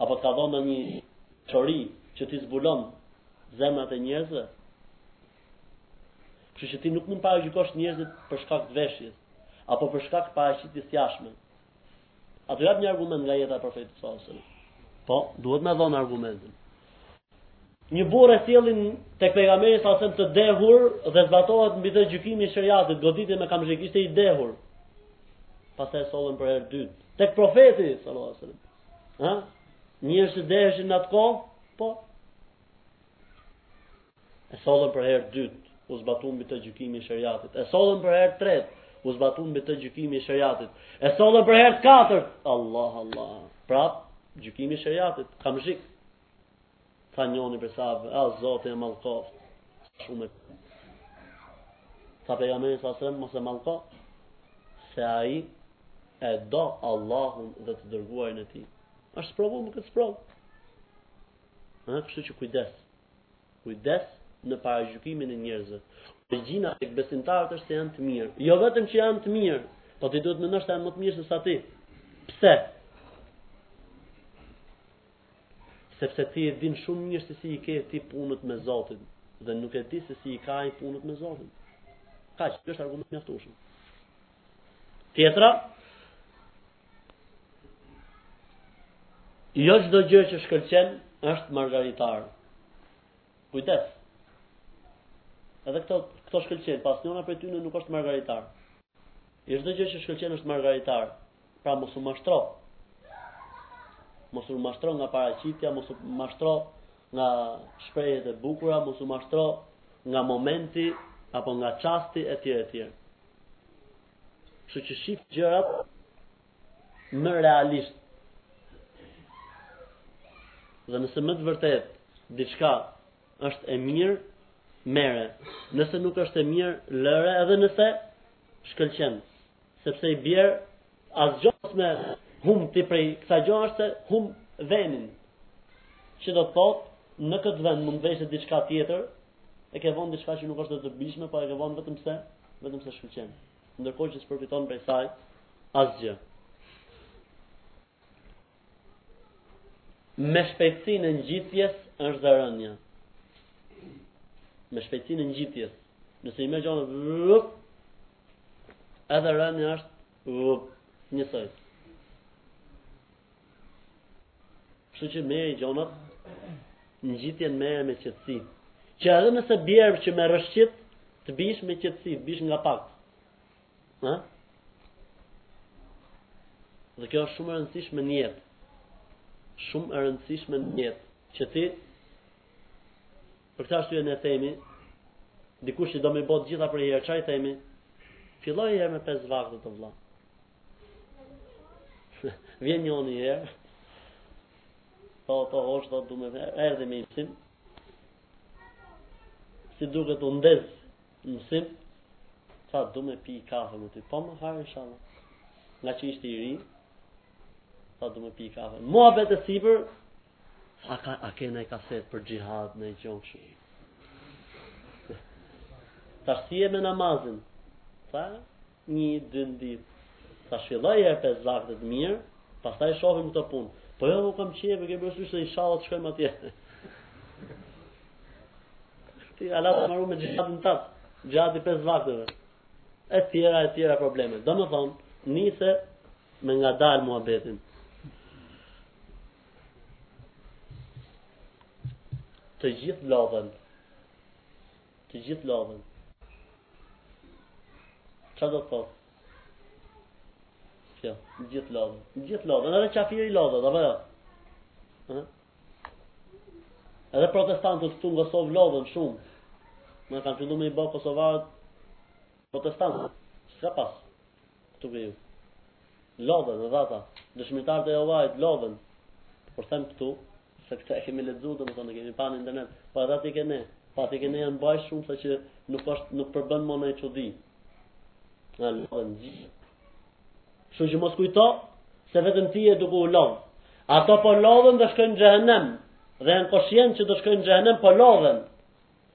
Apo të ka dhënë ndonjë teori që ti zbulon zemrat e njerëzve? Kështu që ti nuk mund paragjykosh njerëzit për shkak të veshjes, apo për shkak të paraqitjes së jashtme. A do ta jap një argument nga jeta e profetit sallallahu alajhi wasallam? Po, duhet me dhon argumentin. Një burrë e sjellin tek pejgamberi salasem të dehur dhe zbatohet mbi të gjykimi i shariatit, goditje me kamzhik, ishte i dehur. Pastaj e sollën për herë të dytë tek profeti sallallahu alajhi wasallam. Ha? Njerëz që deheshin në atë kohë, po. E sollën për herë të dytë, u zbatu mbi të gjykimi i shariatit. E sollën për herë të tretë, u zbatu mbi të gjykimi i shariatit. E sollën për herë të katërt, Allah Allah. Prap gjykimi i shariatit, kamzhik. Tha njoni prej sahabëve, ah Zoti e mallkoftë, shumë e Tha pejgamberi salasem, mos e mallko, se ai e do Allahun dhe të dërguarin e tij. Është sprovu me këtë sprovë. A kështu që kujdes. Kujdes në paragjykimin e njerëzve. Origjina te besimtarët është se janë të mirë. Jo vetëm që janë të mirë, po ti duhet me mendu se janë më të mirë se sa ti. Pse? Sepse ti e din shumë mirë se si i ke ti punët me Zotin dhe nuk e di se si i ka ai punët me Zotin. Kaq, është argument i mjaftueshëm. Tjetra Jo çdo gjë që shkëlqen është margaritar. Kujdes. Edhe këto këto shkëlqen, po asnjëra prej tyre nuk është margaritar. Jo çdo gjë që shkëlqen është margaritar. Pra mos u mashtro. Mos u mashtro nga paraqitja, mos u mashtro nga shprehjet e bukura, mos u mashtro nga momenti apo nga çasti etj etj. Kështu që shif gjërat më realisht. Dhe nëse me të vërtetë diçka është e mirë, merre. Nëse nuk është e mirë, lëre edhe nëse shkëlqen. Sepse i bjen, asgjo s'më hum ty prej kësaj gjoje veç se hum venin. Që do të thotë, në këtë vend mund të veshë diçka tjetër, e ke vonë diçka që nuk është e dobishme, po e ke vonë vetëm se, vetëm se shkëlqen. Ndërkohë që s'përfiton prej saj asgjë. Me shpejtësinë e ngjitjes është dhe rënja. Me shpejtësinë e ngjitjes. Nëse i merr gjona edhe rënja është njësoj. Kështu që merri gjonat, ngjitjen merre me qetësi. Që edhe nëse vjen që me rrëshqit, të biesh me qetësi, të biesh nga pak. Ha? Dhe kjo është shumë e rëndësishme në jetë. Shumë e rëndësishme në jetë që ti për këtë arsye ne themi dikush që do me i bë gjitha përnjëherë ça i themi fillo njëherë me pesë vaktet vëlla. Vjen njoni njëherë. Po po hoxhë do të më erdhi në mësim. Si duket u ndez Mësim, tha du me pi kafe me ty, pa po, me hajr inshallah. Ngaqë ishte i ri, tha du me pi kafe. Muhabet e sipër, a, ka, a ke noi kasetë për xhihad, noi gjo kështu. Thashë si je me namazin, tha, Nji dy dit Tha filloji njëherë pesë vaktet mirë Pastaj shofim këto punë Po jo u kam qeve ke bërë syshtë Inshallah të shkojmë atje Ti hala s'ke maru me xhihadin tat Xhihadi i pesë vakteve E tjera e tjera probleme Domethonë Nise me ngadalë muhabetin Të gjithë lodhen Të gjithë lodhen. Ça do të thotë? Kjo, të gjithë lodhen. Të gjithë lodhen, edhe qafiri lodhet, apo jo? Ëh? Edhe protestantët këtu në Kosovë lodhen shumë. Se kanë fillu me i bërë kosovarët protestantë. S'ka pas këtu te ju. Lodhen, edhe ata. Dëshmitarët e Jehovait lodhen. Por them këtu, se këtë e kemi lexuar domethënë e kemi pa në internet, po edhe atje ke ne, po atje ke ne janë ba shumë sa që nuk është nuk përbën më çudi. Na lëvon zi. Kështu që mos kujto se vetëm ti je duke u lodh. Ato po lodhen dhe shkojnë në xhehenem. Dhe janë koshient që do shkojnë në xhehenem po lodhen.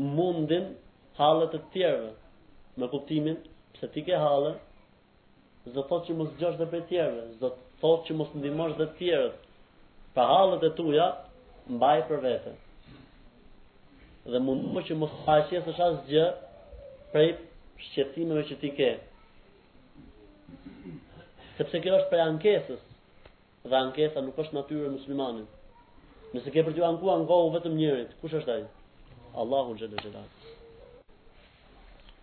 mund ndijmë hallet e të tjerëve. Me kuptimin, pse ti ke halle, s'do thotë që mos dëgjosh dhe prej tjerëve, s'do thotë që mos ndihmosh dhe tjerët. Pra hallet e tuja, mbaji për vete. Dhe mundohu që mos paraqesësh asgjë prej shqetësimeve që ti ke. Sepse kjo është prej ankesës. Dhe ankesa nuk është natyrë e muslimanit. Nëse ke për t'u ankuar ankohu vetëm njërit, kush është ai? Allahu xhele xhelaluhu.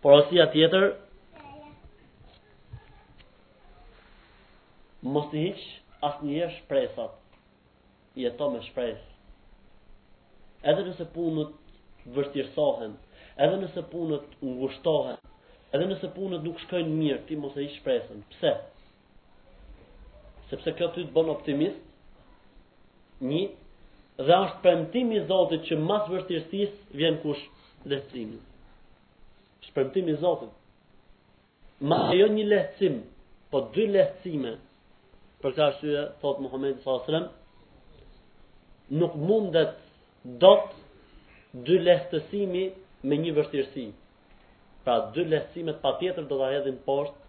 Porosia tjetër mos i hiq asnjëherë shpresat. Jeto me shpresë. Edhe nëse punët vështirësohen, edhe nëse punët ngushtohen, edhe nëse punët nuk shkojnë mirë, ti mos e hiq shpresën. Pse? Sepse kjo ty të bën optimist, një, dhe është premtimi i Zotit që mas vështirësisë vjen kush lehtësimi. Është premtimi i Zotit. Madje jo një lehtësim, po dy lehtësime, për këtë arsye, thotë Muhammedi salasem, nuk mundet dot dy lehtësimi me një vështirësi. Pra dy lehtësimet patjetër do ta hedhin poshtë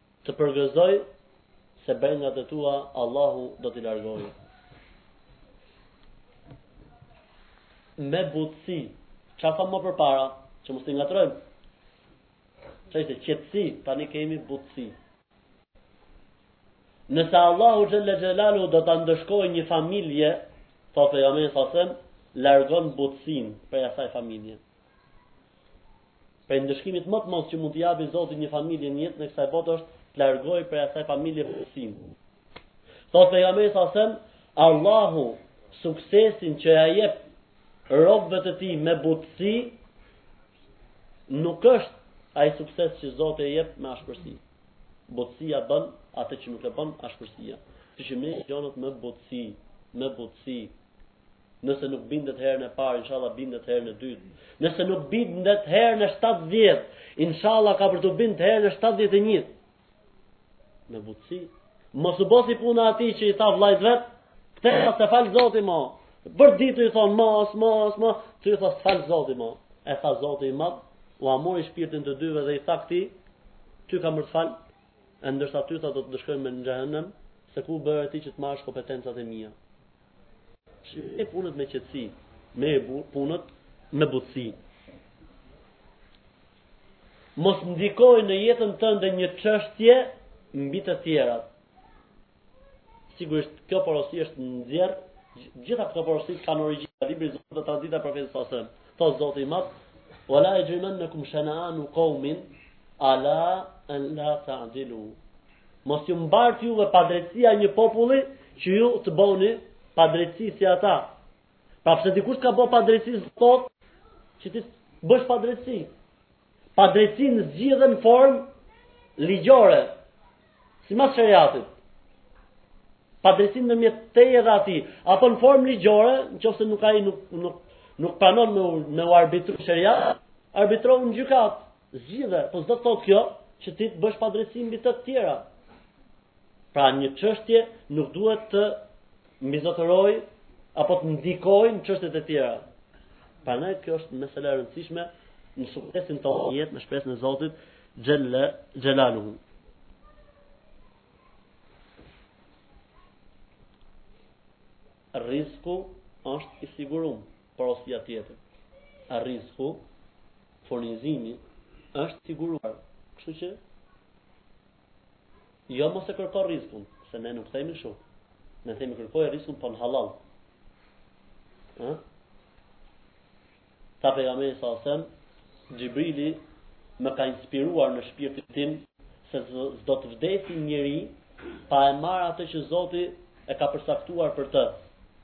Të përgëzoj se brengat e tua Allahu do t'i largojë. Me butësi, ça thamë përpara, që mos t'i ngatërrojmë? Ishte qetësi, tani kemi butësi. Nëse Allahu xhele xhelaluhu do ta ndëshkojë një familje, thotë pejgamberi salasem, largon butësinë prej asaj familje. Prej ndëshkimit më të madh që mund t'i japë Zoti një familje në jetën e kësaj bote është të largojë prej asaj familje butësinë. Thotë pejgamberi salasem, Allahu suksesin që ia jep robëve të tij me butësi nuk është ai sukses që Zoti e jep me ashpërsi. Butësia bën atë që nuk e bën ashpërsia. Ti që më dëgjon sot me butësi, me butësi, Nëse nuk bindet herën e parë, inshallah bindet herën e dytë. Nëse nuk bindet herën e 70, inshallah ka për të bind herën e 71. Me butësi. Mos u bo si puna e atij që i tha vllait vet, s'ke për t'fal Zoti më. Për ditë i thonte mos, mos, mos, ty i tho s'fal Zoti më. E tha Zoti i madh, ua mori shpirtin të dyve dhe i tha këtij, ty kam për të fal, e ndërsa ty tha do të ndëshkoj në xhehenem, se kush u bëre ti që të marrësh kompetencat e mia. Shikoni punët me qetësi, merri punët me butësi. Mos ndikojë në jetën tënde një çështje mbi të tjerat. Sigurisht kjo porosi është nxjerrë gjitha këto porosi kanë origjinë nga libri i Zotit dhe tradita e profetit sallallahu alajhi wasallam. Thotë Zoti i Madh, "Wala yajrimannakum shana'anu qaumin ala an la ta'dilu." Mos ju mbartë juve padrejtësia e një populli që ju të boni padrejtësi si ata. Pra pse dikush ka bo padrejtësi s'thotë, që ti bësh padrejtësi. Padrejtësinë zgjidhe në formë ligjore, simas sheriatit. Padrejtësi ndërmjet teje dhe atij, apo në formë ligjore, në qoftë se nuk ai nuk, nuk, nuk pranon me, me u arbitru në sheriat, arbitrohu në gjykatë. Zgjidhe, po s'do të thotë kjo që ti të bësh padrejtësi mbi të tjera. Pra një çështje nuk duhet të mbizotërojë apo të ndikojë në çështjet e tjera. Prandaj kjo është mesele e rëndësishme në suksesin në jetë me shpresën e Zotit Xhelle Xhelaluhu. Rizku është i siguruar. Porosia tjetër, rizku, furnizimi, është siguruar. Kështu që jo mos e kërko rizkun, se ne nuk themi kështu. Ne themi kërkoje rizkun po në hallall. Ëh? Tha pejgamberi alejhi selam, Xhibrili më ka inspiruar në shpirtin tim se s'do të vdesë njeri pa e marrë atë që Zoti e ka përcaktuar për të.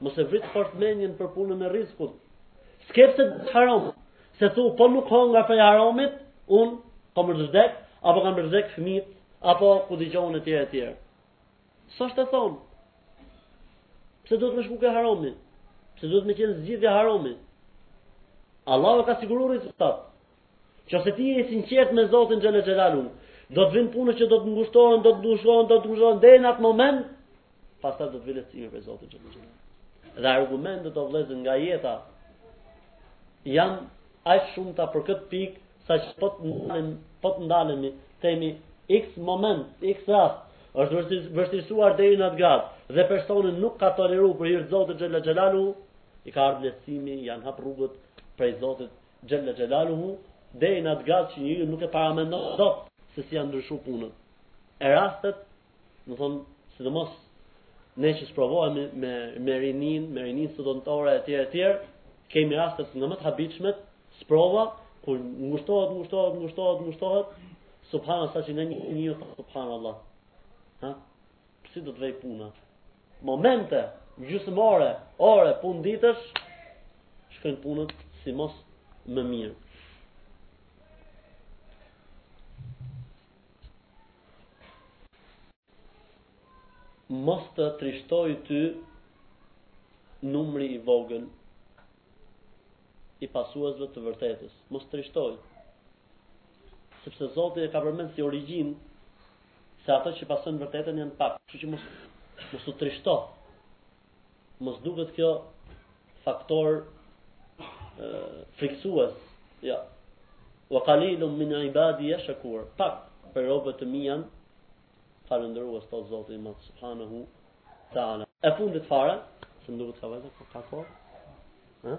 Mos e vrit fort mendjen për punën e rizkut. S'kapesh te harami. Se thu, po nuk ka nga prej haramit, un kam me vdek, apo kan me vdek fëmijët, apo ku di unë etj etj. S'është e thënë? Pse duhet me shku ke harami? Pse duhet me qenë zgjidhja harami? Allahu e ka siguruar rizkun. Nëse ti je i sinqert me Zotin Xhelle Xhelaluhu, do të vijnë punët që do të ngushtohen, do të ngushtohen, do të ngushtohen deri në atë moment, pastaj do të vijë lehtësimi prej Zotit Xhelle Xhelaluhu. Dhe argumentet o vëllezër nga jeta janë aq të shumta për këtë pikë sa që po të ndalemi, po të ndalemi, themi x moment, x rast, është vështirësuar deri në atë gradë dhe personi nuk ka toleruar për hir të Zotit Xhelle Xhelaluhu, i ka ardhur lehtësimi, janë hap rrugët prej Zotit Xhelle Xhelaluhu, deri në atë gradë që njeriu nuk e paramendon dot se si janë ndryshuar punët. E rastet, domethënë, sidomos ne që sprovohemi me me rininë, me rininë studentore etj etj, kemi raste nga më të habitshmet, sprova kur ngushtohet, ngushtohet, ngushtohet, ngushtohet, subhanallah sa që nga një një subhanallah. Ha? si do të vej puna. Momente, gjysmë ore, ore, pun ditësh, shkojnë punët si mos më mirë. Mos të trishtoj ty numri i vogël i pasuesve të vërtetës. Mos të trishtoj. Sepse Zoti e ka përmend si origjinë se ato që pasojnë të vërtetën janë pak. Kështu që mos mos u trishto. Mos duket kjo faktor ë frikësues. Ja. Wa qalilun min ibadi yashkur. Pak prej robëve të mi janë falëndërues të Zotit më subhanahu taala. E fundit fare, se më duket ka vajza ka kohë. Ë?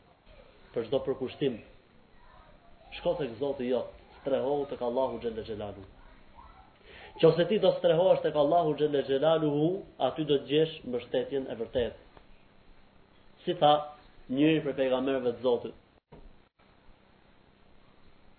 për çdo përkushtim, shko tek Zoti jot, strehohu tek Allahu xhelle xhelalu. Qoftëse ti do strehohesh tek Allahu xhelle xhelalu, aty do të gjesh mbështetjen e vërtetë. Si tha njëri prej pejgamberëve të Zotit,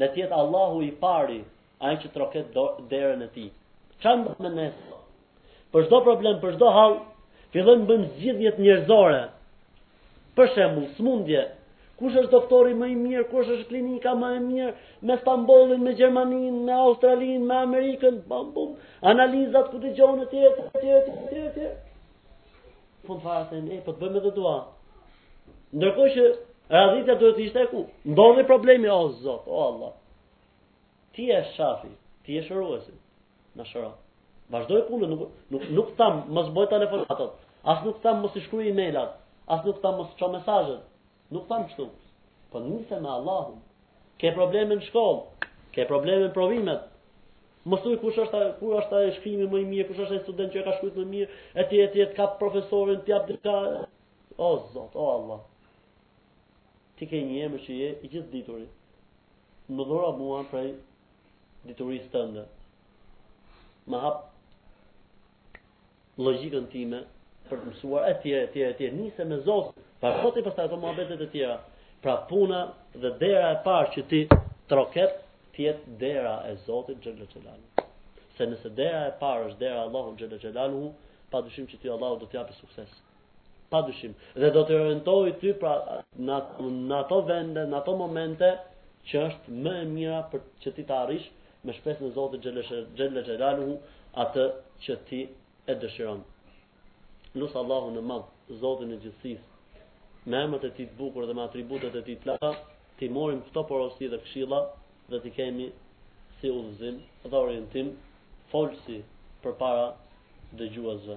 Le të jetë Allahu i pari ai që i troket derën e tij. Ça ndodh me ne? Për çdo problem, për çdo hall, fillojmë bëjmë zgjidhjet njerëzore. Për shembull, smundje. Kush është doktori më i mirë, kush është klinika më e mirë me Stambollin, me Gjermaninë, me Australinë, me Amerikën, bam bum, analizat ku dëgjon etj etj etj etj. Fund fare se ne po bëjmë edhe dua. Ndërkohë që radhitja duhet të ishte ku? Ndodhi problemi o Zot, o Allah. Ti je shafi, ti je shëruesi. Na shëro. Vazhdoj punën, nuk nuk nuk tham mos bëj telefonatat. As nuk tham mos i shkruaj emailat, as nuk tham mos ço mesazhet. Nuk tham kështu. Po nise me Allahun, Ke probleme në shkollë, ke probleme në provimet. Mësoj kush është ku është ai shkrimi më i mirë, kush është ai student që e ka shkruajtur më mirë, etj etj, të kap profesorin, t'i jap diçka. O Zot, o Allah. Ti ke një emër që je i gjithëdituri. Më dhuro mua prej diturisë tënde. Më hap llogjikën time për të mësuar etj etj etj nise me Zotin pa ti pastaj ato muhabetet e tjera pra puna dhe dera e parë që ti troket të jetë dera e Zotit xhel xhelal se nëse dera e parë është dera e Allahut xhel xhelal pa dyshim që ty Allahu do të japë sukses Pa dyshim. Dhe do të orientojë ty pra në, në ato vende, në ato momente që është më e mira për që ti të arrish me shpresën e Zotit Xhele Xhelaluhu atë që ti e dëshiron. Lus Allahun e madh, Zotin e gjithësisë, me emrat e tij të bukur dhe me atributet e tij të larta, t'i marrim këto porosi dhe këshila dhe t'i kemi si udhëzim dhe orientim folësi përpara dëgjuesve.